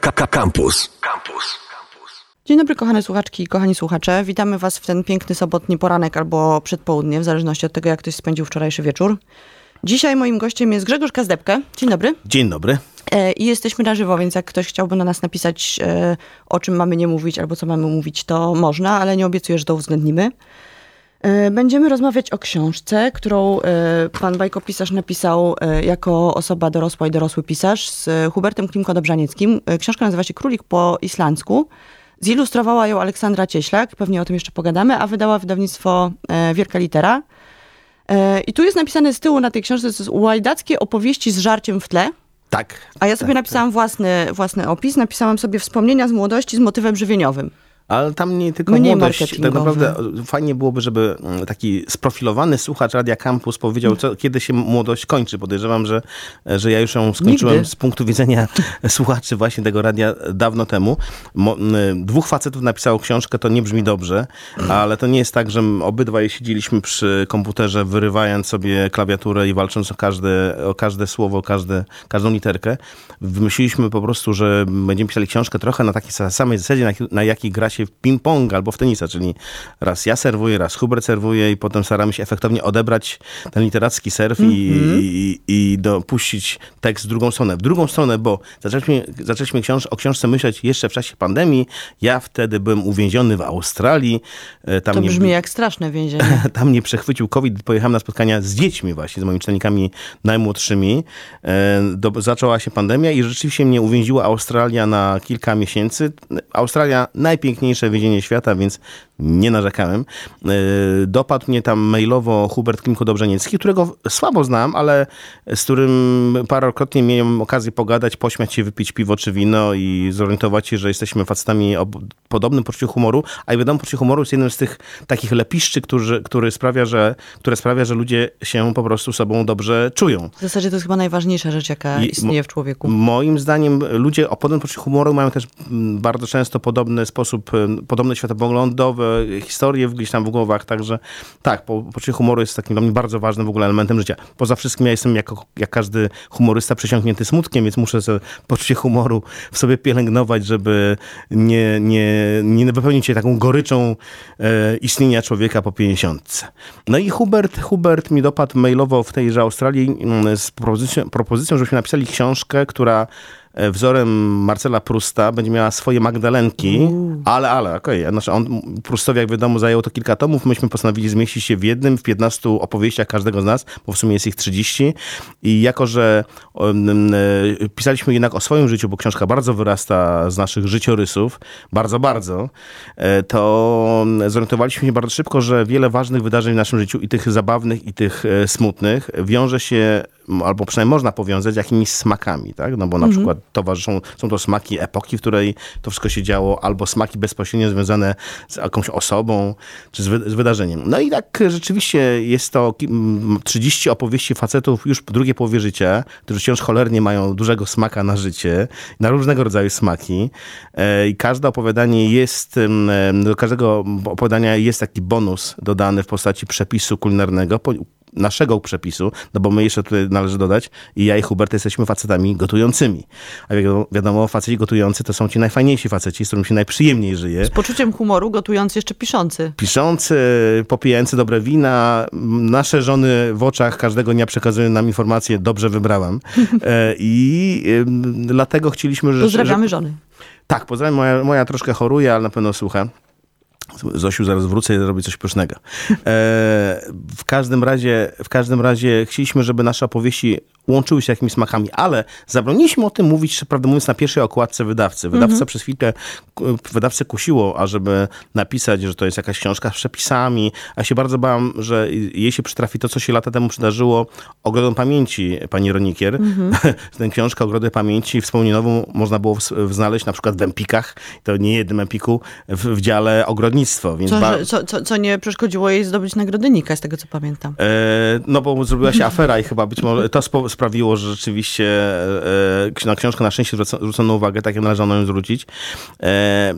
Campus. Campus. Dzień dobry, kochane słuchaczki i kochani słuchacze. Witamy Was w ten piękny sobotni poranek albo przedpołudnie, w zależności od tego, jak ktoś spędził wczorajszy wieczór. Dzisiaj moim gościem jest Grzegorz Kazdebkę. Dzień dobry. Dzień dobry. E, I jesteśmy na żywo, więc jak ktoś chciałby na nas napisać, e, o czym mamy nie mówić albo co mamy mówić, to można, ale nie obiecuję, że to uwzględnimy. E, Będziemy rozmawiać o książce, którą e, pan bajkopisarz napisał e, jako osoba dorosła i dorosły pisarz z Hubertem Klimko-Dobrzanieckim. Książka nazywa się Królik po islandzku. Zilustrowała ją Aleksandra Cieślak, pewnie o tym jeszcze pogadamy, a wydała wydawnictwo Wielka Litera. I tu jest napisane z tyłu na tej książce, to jest łajdackie opowieści z żarciem w tle. Tak. A ja sobie tak, napisałam własny, własny opis, napisałam sobie wspomnienia z młodości z motywem żywieniowym. Ale tam nie tylko Mniej młodość. Tak naprawdę fajnie byłoby, żeby mm, taki sprofilowany słuchacz Radia Campus powiedział, co, kiedy się młodość kończy. Podejrzewam, że, że ja już ją skończyłem Nigdy. z punktu widzenia słuchaczy właśnie tego radia dawno temu. Mo, dwóch facetów napisało książkę, to nie brzmi dobrze, ale to nie jest tak, że obydwaj siedzieliśmy przy komputerze, wyrywając sobie klawiaturę i walcząc o każde, o każde słowo, każde, każdą literkę. Wymyśliliśmy po prostu, że będziemy pisali książkę trochę na takiej sa- samej zasadzie, na, na jakiej gra się w ping-pong albo w tenisa, czyli raz ja serwuję, raz Hubert serwuje i potem staramy się efektownie odebrać ten literacki serw i, i, i dopuścić tekst w drugą stronę. W drugą stronę, bo zaczęliśmy, zaczęliśmy książ- o książce myśleć jeszcze w czasie pandemii. Ja wtedy byłem uwięziony w Australii. E, Tam To nie- brzmi jak straszne więzienie. tam mnie przechwycił COVID, pojechałem na spotkania z dziećmi właśnie, z moimi czytelnikami najmłodszymi. E, Do, zaczęła się pandemia i rzeczywiście mnie uwięziła Australia na kilka miesięcy. Australia najpiękniejsze więzienie świata, więc nie narzekałem. E, Dopadł mnie tam mailowo Hubert Klimko-Dobrzeniecki, którego słabo znam, ale z którym parokrotnie miałem okazję pogadać, pośmiać się, wypić piwo czy wino i zorientować się, że jesteśmy facetami o podobnym poczuciu humoru, a i wiadomo, poczucie humoru jest jednym z tych takich lepiszczy, którzy, który sprawia, że, które sprawia, że ludzie się po prostu sobą dobrze czują. W zasadzie to jest chyba najważniejsza rzecz, jaka I- istnieje w człowieku. Moim zdaniem ludzie o podobnym poczuciu humoru mają też mm, bardzo często podobny sposób, mm, podobne historie gdzieś tam w głowach, także tak, po, poczucie humoru jest takim dla mnie bardzo ważnym w ogóle elementem życia. Poza wszystkim ja jestem jako, jak każdy humorysta przesiąknięty smutkiem, więc muszę poczucie humoru w sobie pielęgnować, żeby nie, nie, nie wypełnić się taką goryczą e, istnienia człowieka po 50. No i Hubert, Hubert mi dopadł mailowo w tejże Australii mm, z propozycją, propozycją żebyśmy napisali książkę, która wzorem Marcela Prusta będzie miała swoje Magdalenki, ale, ale, okej, znaczy on, Prustowi jak wiadomo zajęło to kilka tomów, myśmy postanowili zmieścić się w jednym, w 15 opowieściach każdego z nas, bo w sumie jest ich 30 i jako, że um, e, pisaliśmy jednak o swoim życiu, bo książka bardzo wyrasta z naszych życiorysów, bardzo, bardzo, e, to zorientowaliśmy się bardzo szybko, że wiele ważnych wydarzeń w naszym życiu i tych zabawnych, i tych e, smutnych wiąże się, albo przynajmniej można powiązać jakimiś smakami, tak? No bo na przykład towarzyszą, są to smaki epoki, w której to wszystko się działo, albo smaki bezpośrednio związane z jakąś osobą, czy z, wy, z wydarzeniem. No i tak rzeczywiście jest to ki- m, 30 opowieści facetów już po drugiej połowie życia, którzy wciąż cholernie mają dużego smaka na życie, na różnego rodzaju smaki. E, I każde opowiadanie jest, do każdego opowiadania jest taki bonus dodany w postaci przepisu kulinarnego, naszego przepisu, no bo my jeszcze tutaj należy dodać, i ja i Hubert jesteśmy facetami gotującymi. A wiadomo, wiadomo, faceci gotujący to są ci najfajniejsi faceci, z którymi się najprzyjemniej żyje. Z poczuciem humoru, gotując jeszcze piszący. Piszący, popijający dobre wina, nasze żony w oczach każdego dnia przekazują nam informację, dobrze wybrałam. E, I dlatego chcieliśmy, że... Pozdrawiamy że, żony. tak, pozdrawiam. Moja, moja troszkę choruje, ale na pewno słucha. Zosiu, zaraz wrócę i zrobię coś pysznego. E, w, każdym razie, w każdym razie chcieliśmy, żeby nasze opowieści łączyły się jakimiś smakami, ale zabroniliśmy o tym mówić, prawdę mówiąc, na pierwszej okładce wydawcy. Wydawca przez chwilkę, wydawcę kusiło, ażeby napisać, że to jest jakaś książka z przepisami, a się bardzo bałam, że jej się przytrafi to, co się lata temu przydarzyło Ogrodom Pamięci pani Ronikier. Tę książkę Ogrody Pamięci wspomnienową można było znaleźć na przykład w Empikach, to nie jednym Empiku, w, w dziale ogrodnictwo, więc Co, ba- co, co, co nie przeszkodziło jej zdobyć nagrody Nika, z tego co pamiętam. E, no bo zrobiła się afera i chyba być może to spo, sprawiło, że rzeczywiście e, na książkę na szczęście zwrócono uwagę, tak jak należało ją zwrócić. E,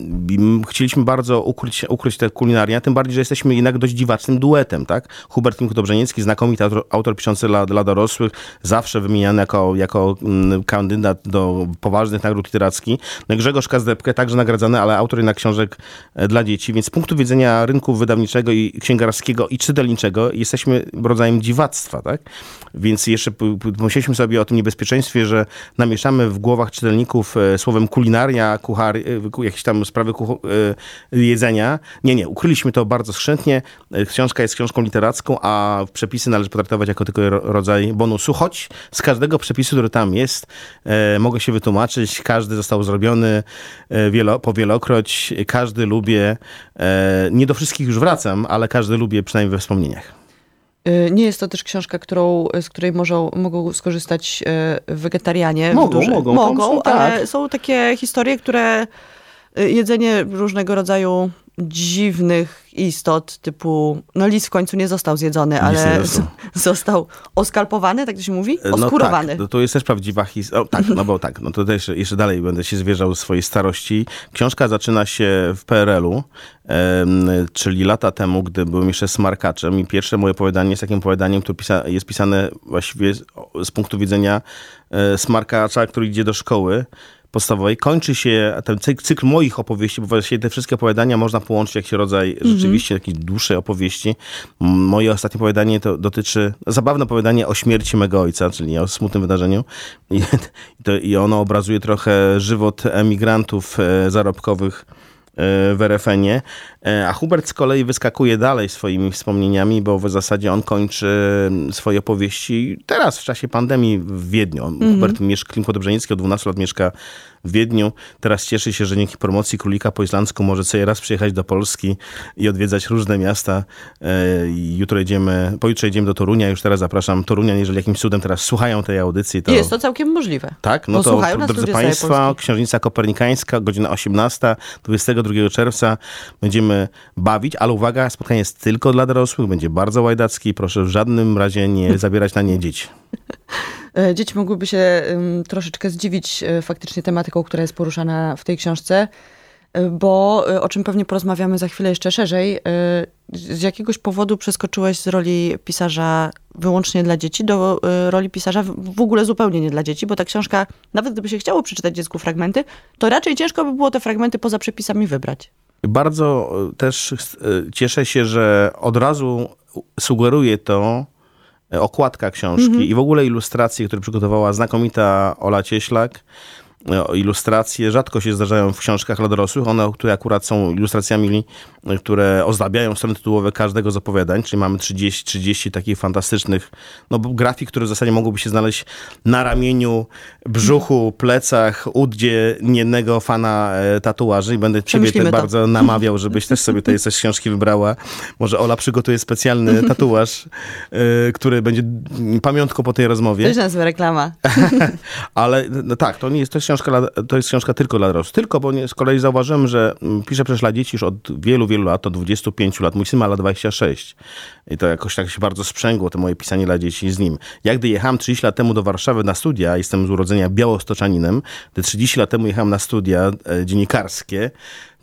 chcieliśmy bardzo ukryć, ukryć te kulinaria, tym bardziej, że jesteśmy jednak dość dziwacznym duetem, tak? Hubert Kimko-Dobrzenicki, znakomity autor, autor piszący dla, dla dorosłych, zawsze wymieniany jako, jako kandydat do poważnych nagród literackich. No Grzegorz Kazdepkę, także nagradzany, ale autor jednak książek e, dla dzieci, więc z punktu widzenia rynku wydawniczego i księgarskiego i czytelniczego jesteśmy rodzajem dziwactwa, tak? Więc jeszcze pomyśleliśmy sobie o tym niebezpieczeństwie, że namieszamy w głowach czytelników e, słowem kulinaria, kuchar, e, jakieś tam sprawy jedzenia. Nie, nie, ukryliśmy to bardzo skrzętnie. Książka jest książką literacką, a przepisy należy potraktować jako tylko rodzaj bonusu, choć z każdego przepisu, który tam jest, mogę się wytłumaczyć, każdy został zrobiony wielo, powielokroć, każdy lubię, nie do wszystkich już wracam, ale każdy lubię przynajmniej we wspomnieniach. Y, nie jest to też książka, którą, z której mogą, mogą skorzystać y, wegetarianie. Mogą, mogą. Mogą, są, ale tak. są takie historie, które y, jedzenie różnego rodzaju dziwnych istot, typu, no lis w końcu nie został zjedzony, ale został. został oskalpowany, tak to się mówi? Oskurowany. No tak, to jest też prawdziwa historia. Tak, no bo tak, no to też jeszcze dalej będę się zwierzał swojej starości. Książka zaczyna się w PRL-u, czyli lata temu, gdy byłem jeszcze smarkaczem i pierwsze moje opowiadanie jest takim opowiadaniem, które pisa jest pisane właściwie z, z punktu widzenia e, smarkacza, który idzie do szkoły podstawowej. Kończy się ten cykl moich opowieści, bo właściwie te wszystkie opowiadania można połączyć jak się rodzaj mm -hmm. rzeczywiście jakiejś dłuższej opowieści. Moje ostatnie opowiadanie to dotyczy, zabawne opowiadanie o śmierci mego ojca, czyli o smutnym wydarzeniu. I, to, i ono obrazuje trochę żywot emigrantów e, zarobkowych w RFN-ie, e, a Hubert z kolei wyskakuje dalej swoimi wspomnieniami, bo w zasadzie on kończy swoje opowieści teraz, w czasie pandemii w Wiedniu. Mm -hmm. Hubert mieszka, Klimko Dobrzenicki od 12 lat mieszka w Wiedniu. Teraz cieszy się, że dzięki promocji Królika po islandzku może sobie raz przyjechać do Polski i odwiedzać różne miasta. E, jutro jedziemy, pojutrze jedziemy do Torunia. Już teraz zapraszam Torunia, jeżeli jakimś cudem teraz słuchają tej audycji. To... Jest to całkiem możliwe. Tak? No to, drodzy Państwo, Księżnica Kopernikańska, godzina 18, 22 czerwca będziemy bawić, ale uwaga, spotkanie jest tylko dla dorosłych, będzie bardzo łajdacki. Proszę w żadnym razie nie zabierać na nie dzieci. E, dzieci mogłyby się troszeczkę zdziwić e, faktycznie tematyką, która jest poruszana w tej książce, e, bo o czym pewnie porozmawiamy za chwilę jeszcze szerzej, z jakiegoś powodu przeskoczyłeś z roli pisarza wyłącznie dla dzieci do roli pisarza w ogóle zupełnie nie dla dzieci, bo ta książka, nawet gdyby się chciało przeczytać dziecku fragmenty, to raczej ciężko by było te fragmenty poza przepisami wybrać. Bardzo też cieszę się, że od razu sugeruje to, okładka książki mm -hmm. i w ogóle ilustracje, które przygotowała znakomita Ola Cieślak. E, ilustracje rzadko się zdarzają w książkach dla dorosłych. One, które akurat są ilustracjami które ozdabiają strony tytułowe każdego z opowiadań, czyli mamy 30, 30 takich fantastycznych no, grafik, które w zasadzie mogłyby się znaleźć na ramieniu, brzuchu, plecach, udzie niejednego fana e, tatuaży i będę ciebie tak bardzo namawiał, żebyś też sobie tej z książki wybrała. Może Ola przygotuje specjalny tatuaż, e, który będzie pamiątką po tej rozmowie. To jest nazwa reklama. Ale no tak, to nie jest, to jest, książka, to jest książka tylko dla dorosłych. Tylko, bo nie, z kolei zauważyłem, że mm, piszę przecież dla dzieci już od wielu, wielu lat, od 25 lat. Mój syn ma lat 26. I to jakoś tak się bardzo sprzęgło, to moje pisanie dla dzieci z nim. Jak gdy jechałem 30 lat temu do Warszawy na studia, jestem z urodzenia białostoczaninem, gdy 30 lat temu jechałem na studia e, dziennikarskie,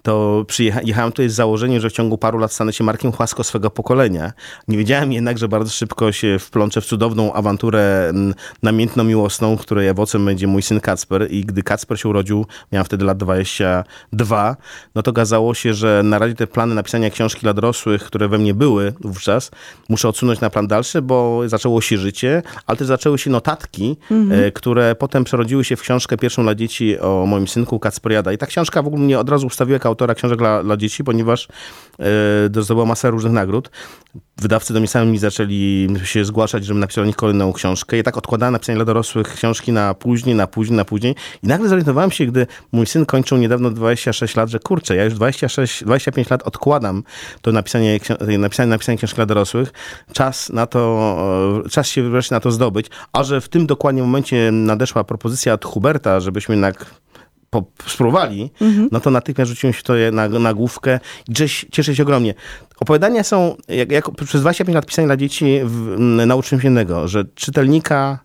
to przyjechałem tutaj z założeniem, że w ciągu paru lat stanę się Markiem Chłasko swego pokolenia. Nie wiedziałem jednak, że bardzo szybko się wplączę w cudowną awanturę namiętno-miłosną, której owocem będzie mój syn Kacper i gdy Kacper się urodził, miałem wtedy lat 22, no to okazało się, że na razie te plany napisania książki dla dorosłych, które we mnie były wówczas, muszę odsunąć na plan dalszy, bo zaczęło się życie, ale też zaczęły się notatki, mhm. E, które potem przerodziły się w książkę pierwszą dla dzieci o moim synku Kacperiada. I ta książka w ogóle mnie od razu ustawiła jako autora książek dla, dla dzieci, ponieważ e, zdobyła masę różnych nagród. Wydawcy do mnie sami zaczęli się zgłaszać, żebym napisał o nich kolejną książkę. I tak odkładałem napisanie dla dorosłych książki na później, na później, na później. I nagle zorientowałem się, gdy mój syn kończył niedawno 26 lat, że kurczę, ja już 26, 25 lat odkładam to napisanie, napisanie, napisanie książki dla dorosłych. Czas na to, czas się wreszcie na to zdobyć. A że w tym dokładnie momencie nadeszła propozycja od Huberta, żebyśmy jednak spróbowali, mhm. no to natychmiast rzuciłem się to na, na główkę i cieszę się ogromnie. Opowiadania są, jak, jak przez 25 lat pisania dla dzieci w, nauczyłem się jednego, że czytelnika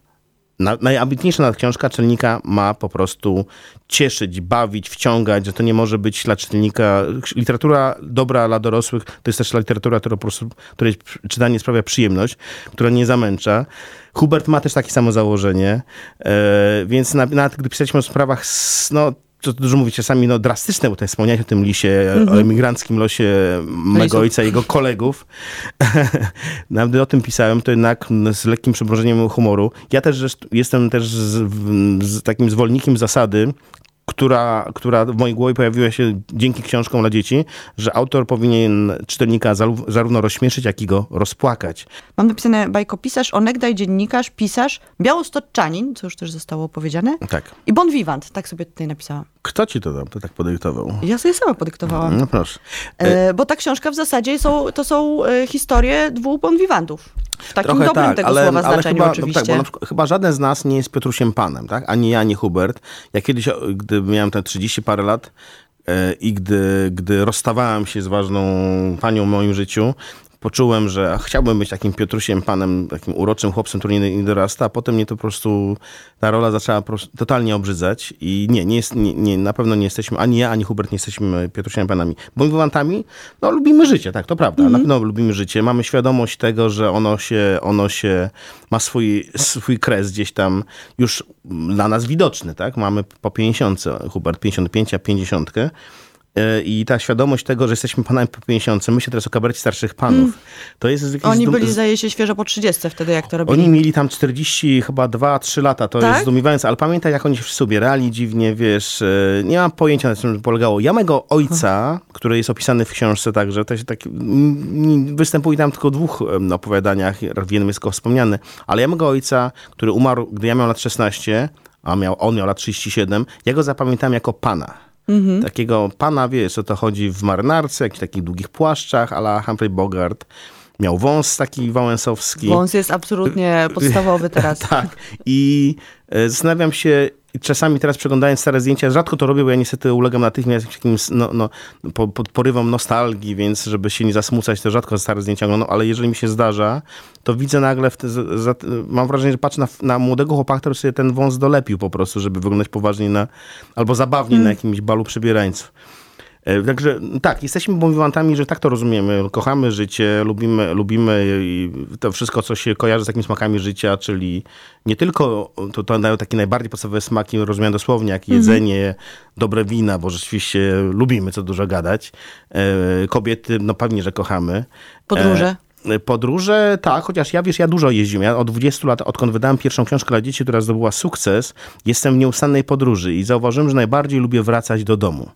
najambitniejsza nadksiążka czytelnika ma po prostu cieszyć, bawić, wciągać, że to nie może być dla czytelnika. Literatura dobra dla dorosłych to jest też literatura, która po prostu, której czytanie sprawia przyjemność, która nie zamęcza. Hubert ma też takie samo założenie, e, więc nawet gdy pisaliśmy o sprawach, no, to dużo mówić czasami no, drastyczne, bo jest wspomniałeś o tym lisie, mm -hmm. o emigranckim losie mego ojca i jego kolegów. Nawet o tym pisałem, to jednak z lekkim przymrużeniem humoru. Ja też jestem też z, z takim zwolennikiem zasady, która, która w mojej głowie pojawiła się dzięki książkom dla dzieci, że autor powinien czytelnika zarówno rozśmieszyć, jak i go rozpłakać. Mam napisane bajkopisarz, onegdaj dziennikarz, pisarz, białostoczanin, co już też zostało powiedziane. Tak. I bon vivant, tak sobie tutaj napisałam. Kto ci to to tak podyktował? Ja sobie sama podyktowałam. No proszę. E, bo ta książka w zasadzie są, to są e, historie dwóch bon vivantów. W takim Trochę dobrym tak, tego ale, słowa ale znaczeniu chyba, oczywiście. No tak, bo na przykład, chyba żaden z nas nie jest Piotrusiem Panem, tak? Ani ja, ani Hubert. Ja kiedyś, gdy miałem te 30 parę lat e, i gdy, gdy rozstawałem się z ważną panią w moim życiu, poczułem, że chciałbym być takim Piotrusiem Panem, takim uroczym chłopcem, który nie, nie dorasta, a potem mnie to po prostu, ta rola zaczęła totalnie obrzydzać i nie, nie, jest, nie, nie, na pewno nie jesteśmy, ani ja, ani Hubert nie jesteśmy Piotrusiami Panami. Bojwantami, no lubimy życie, tak, to prawda, mm -hmm. na pewno lubimy życie, mamy świadomość tego, że ono się, ono się ma swój, swój kres gdzieś tam już dla nas widoczny, tak, mamy po 50, Hubert 55, a 50, E, i ta świadomość tego, że jesteśmy panami po 50, myślę teraz o kabarecie starszych panów, mm. to jest. Oni byli, zdaje się, świeżo po 30 wtedy, jak to robili. Oni mieli tam 40, chyba 2-3 lata, to tak? jest zdumiewające, ale pamiętaj, jak oni się wszyscy ubierali dziwnie, wiesz, e, nie mam pojęcia, na czym polegało. Ja mego ojca, który jest opisany w książce także, to się tak, występuje tam tylko w dwóch opowiadaniach, w jednym jest tylko wspomniany, ale ja mego ojca, który umarł, gdy ja miał lat 16, a miał, on miał lat 37, ja go zapamiętałem jako pana. Mhm. Takiego pana, wiesz, o to chodzi w marynarce, jakichś takich długich płaszczach, ale Humphrey Bogart. Miał wąs taki wałęsowski. Wąs jest absolutnie podstawowy teraz. tak. I e, zastanawiam się, czasami teraz przeglądając stare zdjęcia, rzadko to robię, bo ja niestety ulegam natychmiast jakimś no, no, po, po, porywom nostalgii, więc żeby się nie zasmucać, to rzadko stare zdjęcia oglądam, ale jeżeli mi się zdarza, to widzę nagle, te, za, mam wrażenie, że patrzę na, na, młodego chłopaka, który sobie ten wąs dolepił po prostu, żeby wyglądać poważnie na, albo zabawnie hmm. na jakimś balu przebierańców. E, także tak, jesteśmy bombivantami, że tak to rozumiemy. Kochamy życie, lubimy, lubimy to wszystko, co się kojarzy z takimi smakami życia, czyli nie tylko to, to dają takie najbardziej podstawowe smaki, rozumiane dosłownie, jak mhm. jedzenie, dobre wina, bo rzeczywiście lubimy co dużo gadać. E, kobiety, no pewnie, że kochamy. Podróże. E, podróże, tak, chociaż ja wiesz, ja dużo jeździłem. Ja od 20 lat, odkąd wydałem pierwszą książkę dla dzieci, która zdobyła sukces, jestem w nieustannej podróży i zauważyłem, że najbardziej lubię wracać do domu.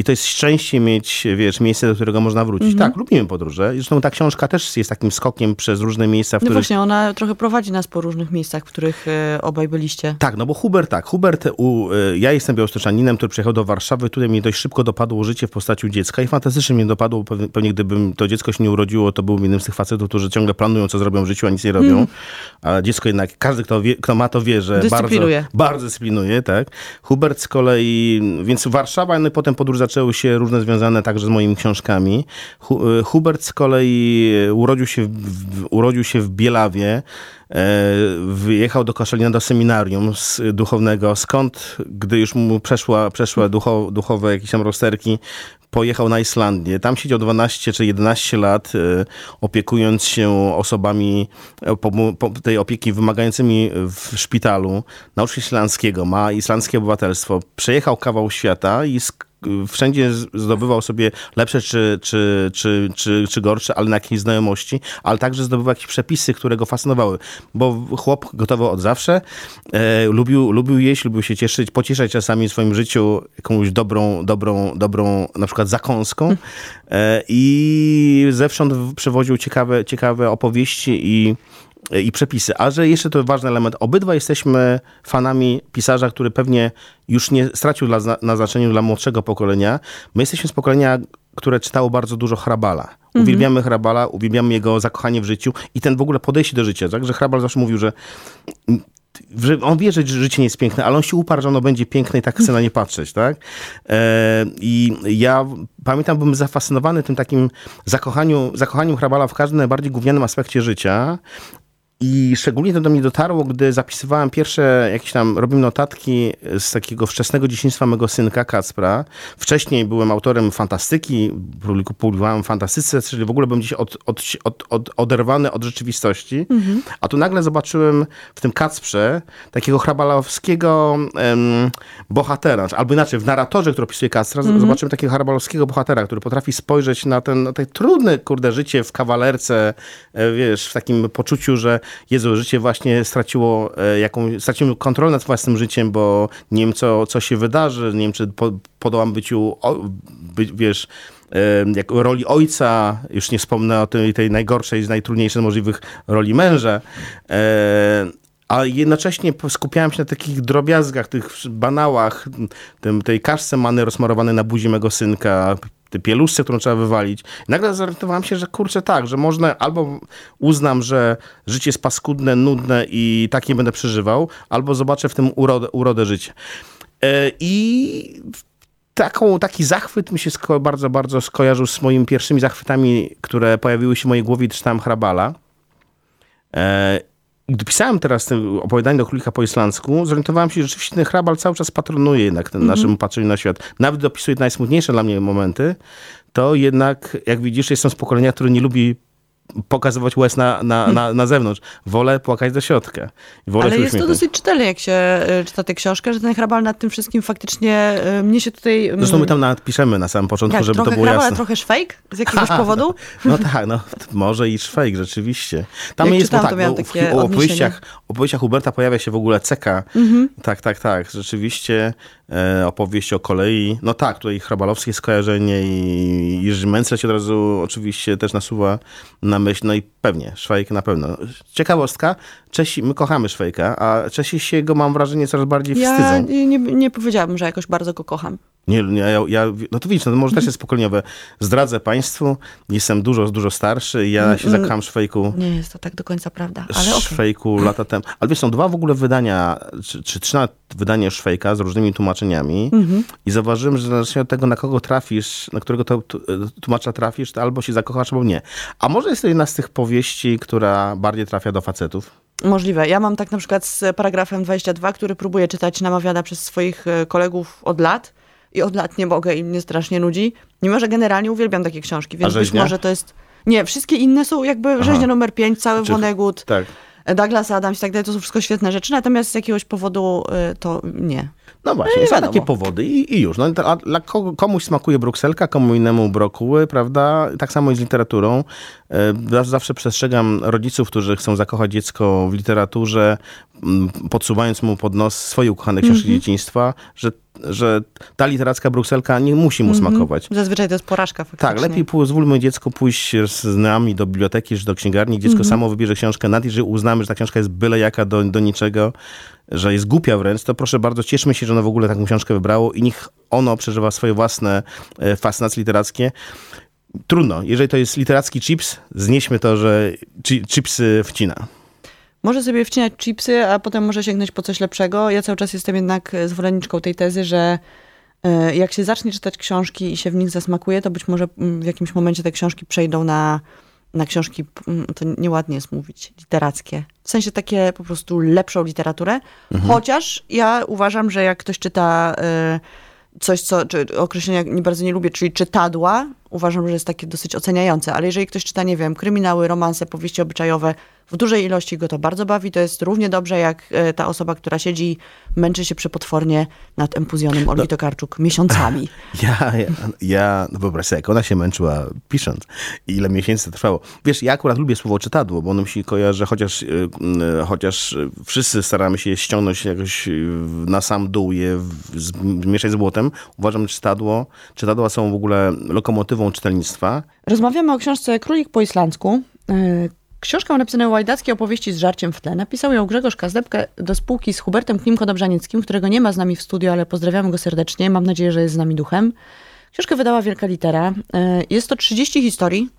I to jest szczęście mieć, wiesz, miejsce, do którego można wrócić. Mhm. Tak, lubimy podróże. Zresztą ta książka też jest takim skokiem przez różne miejsca, w no których... właśnie, ona trochę prowadzi nas po różnych miejscach, w których e, obaj byliście. Tak, no bo Hubert, tak, Hubert, u, e, ja jestem białostoczaninem, który przyjechał do Warszawy, tutaj mnie dość szybko dopadło życie w postaci dziecka i fantastycznie mnie dopadło, pewnie, pewnie gdybym to dziecko się nie urodziło, to byłbym jednym z tych facetów, którzy ciągle planują, co zrobią w życiu, a nic nie robią. Mm. A dziecko jednak, każdy, kto, wie, kto ma to wie, że bardzo, bardzo dyscyplinuje, tak. Hubert z kolei, więc Warszawa, no i potem podróż zaczęły się różne związane także z moimi książkami. E, Hubert z kolei urodził się w, urodził się w Bielawie, e, wyjechał do Koszalina do seminarium duchownego, skąd, gdy już mu przeszła, przeszła ducho, duchowe jakieś tam rozterki, pojechał na Islandię. Tam siedział 12 czy 11 lat, e, opiekując się osobami tej opieki wymagającymi w szpitalu. Nauczył się islandzkiego, ma islandzkie obywatelstwo. Przejechał kawał świata i wszędzie zdobywał sobie lepsze czy, czy, czy, czy, czy gorsze, ale na jakieś znajomości, ale także zdobywał jakieś przepisy, które go fascynowały, bo chłop gotowy od zawsze, e, lubił, lubił jeść, lubił się cieszyć, pocieszać czasami w swoim życiu jakąś dobrą, dobrą, dobrą na przykład zakąską e, i zewsząd przewoził ciekawe, ciekawe opowieści i i przepisy. A że jeszcze to ważny element, obydwa jesteśmy fanami pisarza, który pewnie już nie stracił dla, na znaczeniu dla młodszego pokolenia. My jesteśmy z pokolenia, które czytało bardzo dużo Hrabala. Mhm. Uwielbiamy Hrabala, uwielbiamy jego zakochanie w życiu i ten w ogóle podejście do życia. Tak? Że Hrabal zawsze mówił, że on wie, że życie nie jest piękne, ale on się uparł, że ono będzie piękne i tak chce na nie patrzeć, tak? E, I ja pamiętam, byłem zafascynowany tym takim zakochaniu, zakochaniem Hrabala w każdym najbardziej gównianym aspekcie życia, I szczególnie to do mnie dotarło, gdy zapisywałem pierwsze jakieś tam, robiłem notatki z takiego wczesnego dzieciństwa mego synka Kacpra. Wcześniej byłem autorem fantastyki, publikowałem fantastyce, czyli w ogóle byłem gdzieś od, od, od, od, oderwany od rzeczywistości. Mhm. A tu nagle zobaczyłem w tym Kacprze takiego hrabalowskiego um, bohatera, albo inaczej, w narratorze, który opisuje Kacpra, mhm. zobaczyłem takiego hrabalowskiego bohatera, który potrafi spojrzeć na ten, na te trudne, kurde, życie w kawalerce, e, wiesz, w takim poczuciu, że Jezu, życie właśnie straciło e, jakąś, straciłem kontrolę nad własnym życiem, bo nie wiem, co, co się wydarzy, nie wiem, czy po, podołam byciu, by, wiesz, jak roli ojca, już nie wspomnę o tej, tej najgorszej, z najtrudniejszych możliwych roli męża, e, a jednocześnie skupiałem się na takich drobiazgach, tych banałach, tym, tej kaszce many rozmarowanej na buzi mego synka, pieluszce, którą trzeba wywalić. Nagle zorientowałem się, że kurczę tak, że można albo uznam, że życie jest paskudne, nudne i tak nie będę przeżywał, albo zobaczę w tym urodę, urodę życia. E, I taką, taki zachwyt mi się bardzo, bardzo skojarzył z moimi pierwszymi zachwytami, które pojawiły się w mojej głowie, czytałem Hrabala. Gdy pisałem teraz te opowiadanie do królika po islandzku, zorientowałem się, że rzeczywiście ten hrabal cały czas patronuje jednak ten mm -hmm. naszym patrzeniu na świat. Nawet dopisuje najsmutniejsze dla mnie momenty, to jednak, jak widzisz, jestem z pokolenia, które nie lubi pokazywać łez na, na, hmm. na, na zewnątrz. Wolę płakać do środka. Wolę Ale jest to dosyć czytelne, jak się y, czyta tę książkę, że ten hrabal nad tym wszystkim faktycznie y, mnie się tutaj... Mm, Zresztą my tam piszemy na samym początku, jak, żeby to było hrabal, jasne. trochę szwejk z jakiegoś powodu? no tak, no może i szwejk, rzeczywiście. Tam jak jest, bo tak, bo w, o opowieściach, opowieściach Huberta pojawia się w ogóle ceka. Mhm. Tak, tak, tak. Rzeczywiście e, opowieść o kolei. No tak, tutaj hrabalowskie skojarzenie i Jerzy Mencel się od razu oczywiście też nasuwa na myśl. No i pewnie, Szwajk na pewno. Ciekawostka, Czesi, my kochamy Szwajka, a Czesi się go, mam wrażenie, coraz bardziej wstydzą. Ja nie, nie powiedziałabym, że jakoś bardzo go kocham. Nie, nie ja, ja, no to widzisz, no może też jest pokoleniowe. Zdradzę państwu, jestem dużo, dużo starszy i ja mm, się mm. zakocham w Szwejku. Nie jest to tak do końca prawda, ale okay. Szwejku lata temu. Ale wiesz, są dwa w ogóle wydania, czy, czy trzy wydania Szwejka z różnymi tłumaczeniami mm -hmm. i zauważyłem, że zależnie od tego, na kogo trafisz, na którego to, tłumacza trafisz, to albo się zakochasz, albo nie. A może jest to jedna z tych powieści, która bardziej trafia do facetów? Możliwe. Ja mam tak na przykład z paragrafem 22, który próbuję czytać namawiana przez swoich e, kolegów od lat i od lat nie mogę i mnie strasznie nudzi. Mimo, że generalnie uwielbiam takie książki, więc być może to jest... Nie, wszystkie inne są jakby Aha. rzeźnia numer 5, cały Czy... Vonnegut, tak. Douglas Adams i tak dalej, to są wszystko świetne rzeczy, natomiast z jakiegoś powodu y, to nie. No właśnie, są takie powody i, i już. No, a dla komuś smakuje brukselka, komu innemu brokuły, prawda? Tak samo jest z literaturą. E, zawsze przestrzegam rodziców, którzy chcą zakochać dziecko w literaturze, podsuwając mu pod nos swoje ukochane książki mm -hmm. dzieciństwa, że, że ta literacka brukselka nie musi mu mm -hmm. smakować. Zazwyczaj to jest porażka faktycznie. Tak, lepiej pozwólmy dziecku pójść z nami do biblioteki czy do księgarni. Dziecko mm -hmm. samo wybierze książkę, nawet jeżeli uznamy, że ta książka jest byle jaka do, do niczego, że jest głupia wręcz, to proszę bardzo, cieszmy się, że ono w ogóle taką książkę wybrało i niech ono przeżywa swoje własne e, fascynacje literackie. Trudno. Jeżeli to jest literacki chips, znieśmy to, że chipsy wcina. Może sobie wcinać chipsy, a potem może sięgnąć po coś lepszego. Ja cały czas jestem jednak zwolenniczką tej tezy, że e, jak się zacznie czytać książki i się w nich zasmakuje, to być może mm, w jakimś momencie te książki przejdą na na książki, mm, to nieładnie jest mówić, literackie. W sensie takie po prostu lepszą literaturę. Mhm. Chociaż ja uważam, że jak ktoś czyta y, coś, co, czy określenia nie bardzo nie lubię, czyli czytadła, uważam, że jest takie dosyć oceniające. Ale jeżeli ktoś czyta, nie wiem, kryminały, romanse, powieści obyczajowe, w dużej ilości go to bardzo bawi. To jest równie dobrze jak e, ta osoba, która siedzi, męczy się przepotwornie nad empuzjonem Olgi no, Tokarczuk miesiącami. Ja, ja, ja no wyobraź sobie, jak ona się męczyła pisząc ile miesięcy to trwało. Wiesz, ja akurat lubię słowo czytadło, bo ono mi się kojarzy, chociaż, yy, chociaż wszyscy staramy się je ściągnąć jakoś na sam dół, je zmieszać z błotem. Uważam, że czytadło, czytadła są w ogóle lokomotywą czytelnictwa. Rozmawiamy o książce Królik po islandzku. Książkę napisane łajdackie opowieści z żarciem w tle. Napisał ją Grzegorz Kazdebkę do spółki z Hubertem Klimko-Dobrzanieckim, którego nie ma z nami w studiu, ale pozdrawiamy go serdecznie. Mam nadzieję, że jest z nami duchem. Książkę wydała Wielka Litera. E, jest to 30 historii,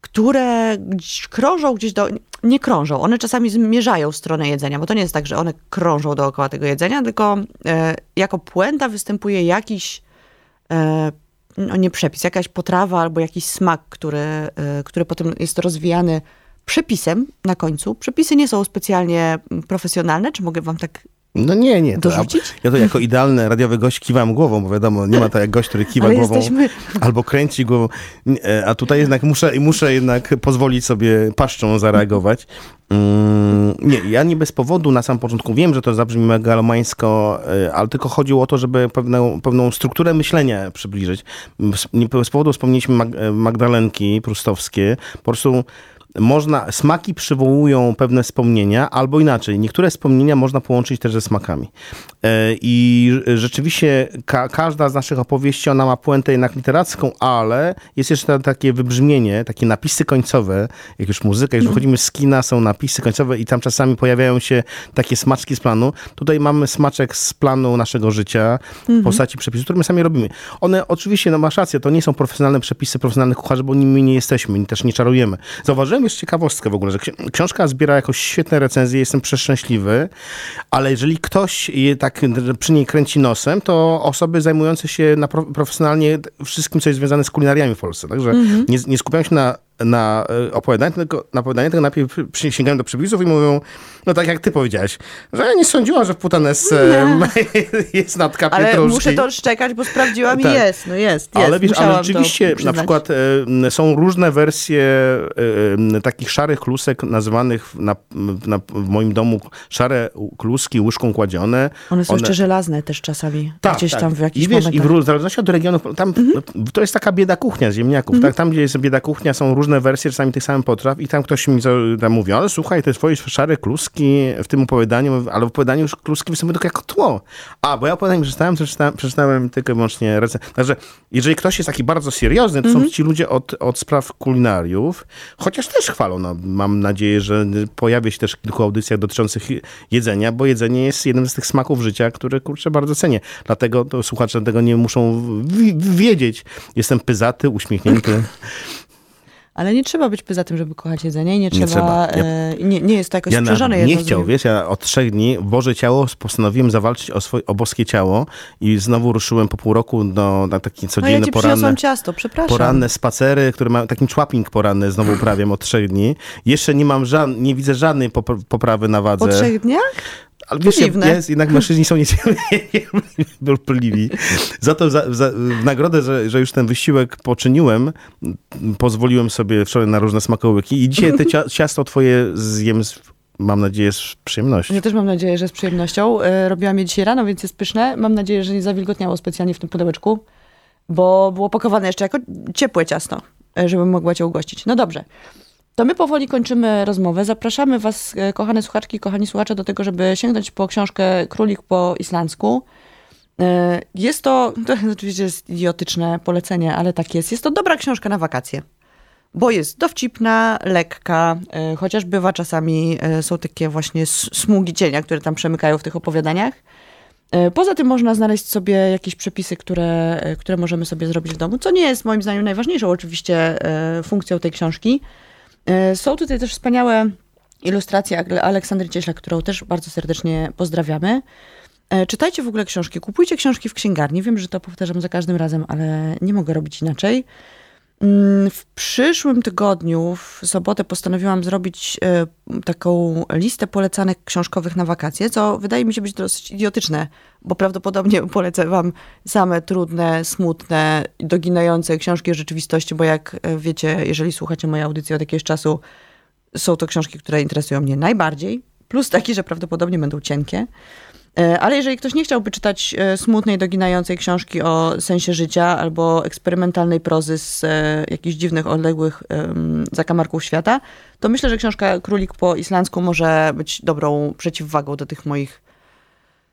które krążą gdzieś do... Nie krążą, one czasami zmierzają w stronę jedzenia, bo to nie jest tak, że one krążą dookoła tego jedzenia, tylko e, jako puenta występuje jakiś e, no nie przepis, jakaś potrawa albo jakiś smak, który, y, który potem jest rozwijany przepisem na końcu. Przepisy nie są specjalnie profesjonalne, czy mogę wam tak No nie, nie. To, Dorzucić? ja to jako idealny radiowy gość kiwam głową, bo wiadomo, nie ma to jak gość, który kiwa Ale głową jesteśmy- albo kręci głową. Nie, A tutaj jednak muszę, muszę jednak pozwolić sobie paszczą zareagować. Mm, nie, ja nie bez powodu na samym początku wiem, że to zabrzmi megalomańsko, y, ale tylko chodziło o to, żeby pewną, pewną strukturę myślenia przybliżyć. Z- Nie bez powodu wspomnieliśmy Mag- Magdalenki prustowskie. Po prostu można, smaki przywołują pewne wspomnienia, albo inaczej, niektóre wspomnienia można połączyć też ze smakami. E, I rzeczywiście ka każda z naszych opowieści, ona ma puentę jednak literacką, ale jest jeszcze ta- takie wybrzmienie, takie napisy końcowe, jak już muzyka, już wychodzimy z kina, są napisy końcowe i tam czasami pojawiają się takie smaczki z planu. Tutaj mamy smaczek z planu naszego życia w postaci przepisów, które my sami robimy. One oczywiście, no masz rację, to nie są profesjonalne przepisy profesjonalnych kucharzy, bo nimi nie jesteśmy też nie czarujemy. Zauważyłem jeszcze ciekawostkę w ogóle, że ksi- książka zbiera jakoś świetne recenzje, jestem przeszczęśliwy, ale jeżeli ktoś je tak przy niej kręci nosem, to osoby zajmujące się na pro, profesjonalnie wszystkim, co jest związane z kulinariami w Polsce. Także nie, nie skupiają się na, na e, opowiadaniu, tylko na opowiadaniu, tylko najpierw przy- sięgają do przepisów i mówią, no tak jak ty powiedziałeś, że ja nie sądziłam, że w putanesce jest natka Ale pietruszki. muszę to szczekać, bo sprawdziłam i Tak. jest, no jest, jest. Ale wiesz, ale rzeczywiście na przykład e, są różne wersje e, takich szarych klusek nazywanych na, na, w moim domu szare kluski łyżką kładzione. One są jeszcze żelazne też czasami, gdzieś tam w jakichś I wiesz, i momentach. Mhm. w, w zależności od regionów, tam to jest taka bieda kuchnia z ziemniaków, tak? Tam, gdzie jest bieda kuchnia, są różne wersje czasami tych samych potraw i tam ktoś mi tam mówi, ale słuchaj, te twoje szare kluski w tym opowiadaniu, ale w opowiadaniu już kluski występują tylko jako tło. A, bo ja opowiadanie przeczytałem, to przeczytałem, przeczytałem tylko i wyłącznie recenzję. Także jeżeli ktoś jest taki bardzo seriozny, to Mhm. są ci ludzie od, od spraw kulinariów, chociaż też chwalą. No, mam nadzieję, że pojawi się też kilku audycjach dotyczących jedzenia, bo jedzenie jest jednym z tych smaków życia, które kurczę bardzo cenię. Dlatego to słuchacze tego nie muszą wi- wiedzieć. Jestem pyzaty, uśmiechnięty. Ale nie trzeba być poza tym, żeby kochać jedzenie i nie trzeba, trzeba. Ja- e, nie, nie jest to jakoś Ja sprzężone nawet nie chciał, wiesz, ja od trzech dni Boże Ciało postanowiłem zawalczyć o, swoje, o boskie ciało i znowu ruszyłem po pół roku do, na takie No ja codzienne, ci poranne... ciasto, przepraszam. Poranne spacery, które mają taki człaping poranny, znowu uprawiam od trzech dni. Jeszcze nie mam żad, nie widzę żadnej pop- poprawy na wadze. Po trzech dniach? Ale wiesz, dziwne. jest, jednak mężczyźni są niecierpliwi. Za to za, za, w nagrodę, że, że już ten wysiłek poczyniłem, pozwoliłem sobie wczoraj na różne smakołyki i dzisiaj te cia, ciasto twoje zjem, z, mam nadzieję, z przyjemnością. Ja też mam nadzieję, że z przyjemnością. E, Robiłam je dzisiaj rano, więc jest pyszne. Mam nadzieję, że nie zawilgotniało specjalnie w tym pudełeczku, bo było pakowane jeszcze jako ciepłe ciasto, e, żebym mogła cię ugościć. No dobrze. To my powoli kończymy rozmowę. Zapraszamy was, e, kochane słuchaczki, kochani słuchacze, do tego, żeby sięgnąć po książkę Królik po islandzku. E, Jest to, to oczywiście jest idiotyczne polecenie, ale tak jest. Jest to dobra książka na wakacje bo jest dowcipna, lekka, e, chociaż bywa czasami, są takie właśnie smugi cienia, które tam przemykają w tych opowiadaniach. Poza tym można znaleźć sobie jakieś przepisy, które, które możemy sobie zrobić w domu, co nie jest moim zdaniem najważniejszą oczywiście funkcją tej książki. E, Są tutaj też wspaniałe ilustracje Aleksandry Cieślak, którą też bardzo serdecznie pozdrawiamy. E, Czytajcie w ogóle książki, kupujcie książki w księgarni. Wiem, że to powtarzam za każdym razem, ale nie mogę robić inaczej. Mm, W przyszłym tygodniu, w sobotę, postanowiłam zrobić e, taką listę polecanek książkowych na wakacje, co wydaje mi się być dosyć idiotyczne, bo prawdopodobnie polecę wam same trudne, smutne, doginające książki rzeczywistości, bo jak e, wiecie, jeżeli słuchacie mojej audycji od jakiegoś czasu, są to książki, które interesują mnie najbardziej, plus takie, że prawdopodobnie będą cienkie. E, Ale jeżeli ktoś nie chciałby czytać e, smutnej, doginającej książki o sensie życia albo eksperymentalnej prozy z e, jakichś dziwnych, odległych zakamarków świata, to myślę, że książka Królik po islandzku może być dobrą przeciwwagą do tych moich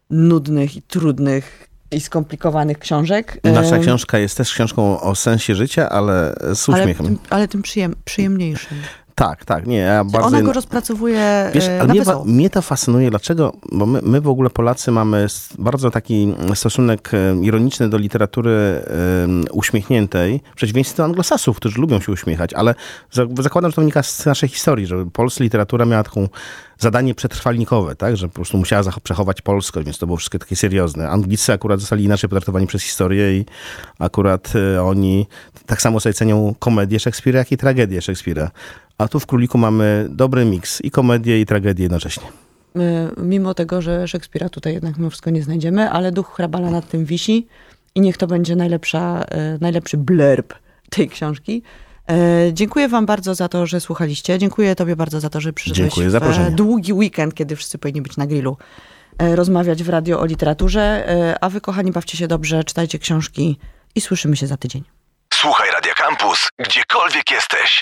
nudnych i trudnych i skomplikowanych książek. Nasza książka jest też książką o sensie życia, ale z ale uśmiechem. tym, ale tym przyjem, przyjemniejszym. Tak, tak, nie, ja bardzo... Ona go rozpracowuje Wiesz, e, na mnie, wesoło. mnie to fascynuje, dlaczego, bo my, my w ogóle Polacy mamy bardzo taki stosunek e, ironiczny do literatury e, uśmiechniętej, w przeciwieństwie do anglosasów, którzy lubią się uśmiechać, ale za- zakładam, że to wynika z naszej historii, że polska literatura miała taką zadanie przetrwalnikowe, tak, że po prostu musiała przechować polskość, więc to było wszystko takie seriozne. Anglicy akurat zostali inaczej potraktowani przez historię i akurat e, oni tak samo sobie cenią komedię Szekspira, jak i tragedię Szekspira. A tu w Króliku mamy dobry miks i komedię, i tragedię jednocześnie. My, mimo tego, że Szekspira tutaj jednak mimo wszystko nie znajdziemy, ale duch hrabala nad tym wisi i niech to będzie najlepsza, e, najlepszy blurb tej książki. E, Dziękuję wam bardzo za to, że słuchaliście. Dziękuję tobie bardzo za to, że przyszedłeś Dziękuję w za e, zaproszenie. długi weekend, kiedy wszyscy powinni być na grillu, e, rozmawiać w radio o literaturze. E, A wy, kochani, bawcie się dobrze, czytajcie książki i słyszymy się za tydzień. Słuchaj Radio Campus, gdziekolwiek jesteś.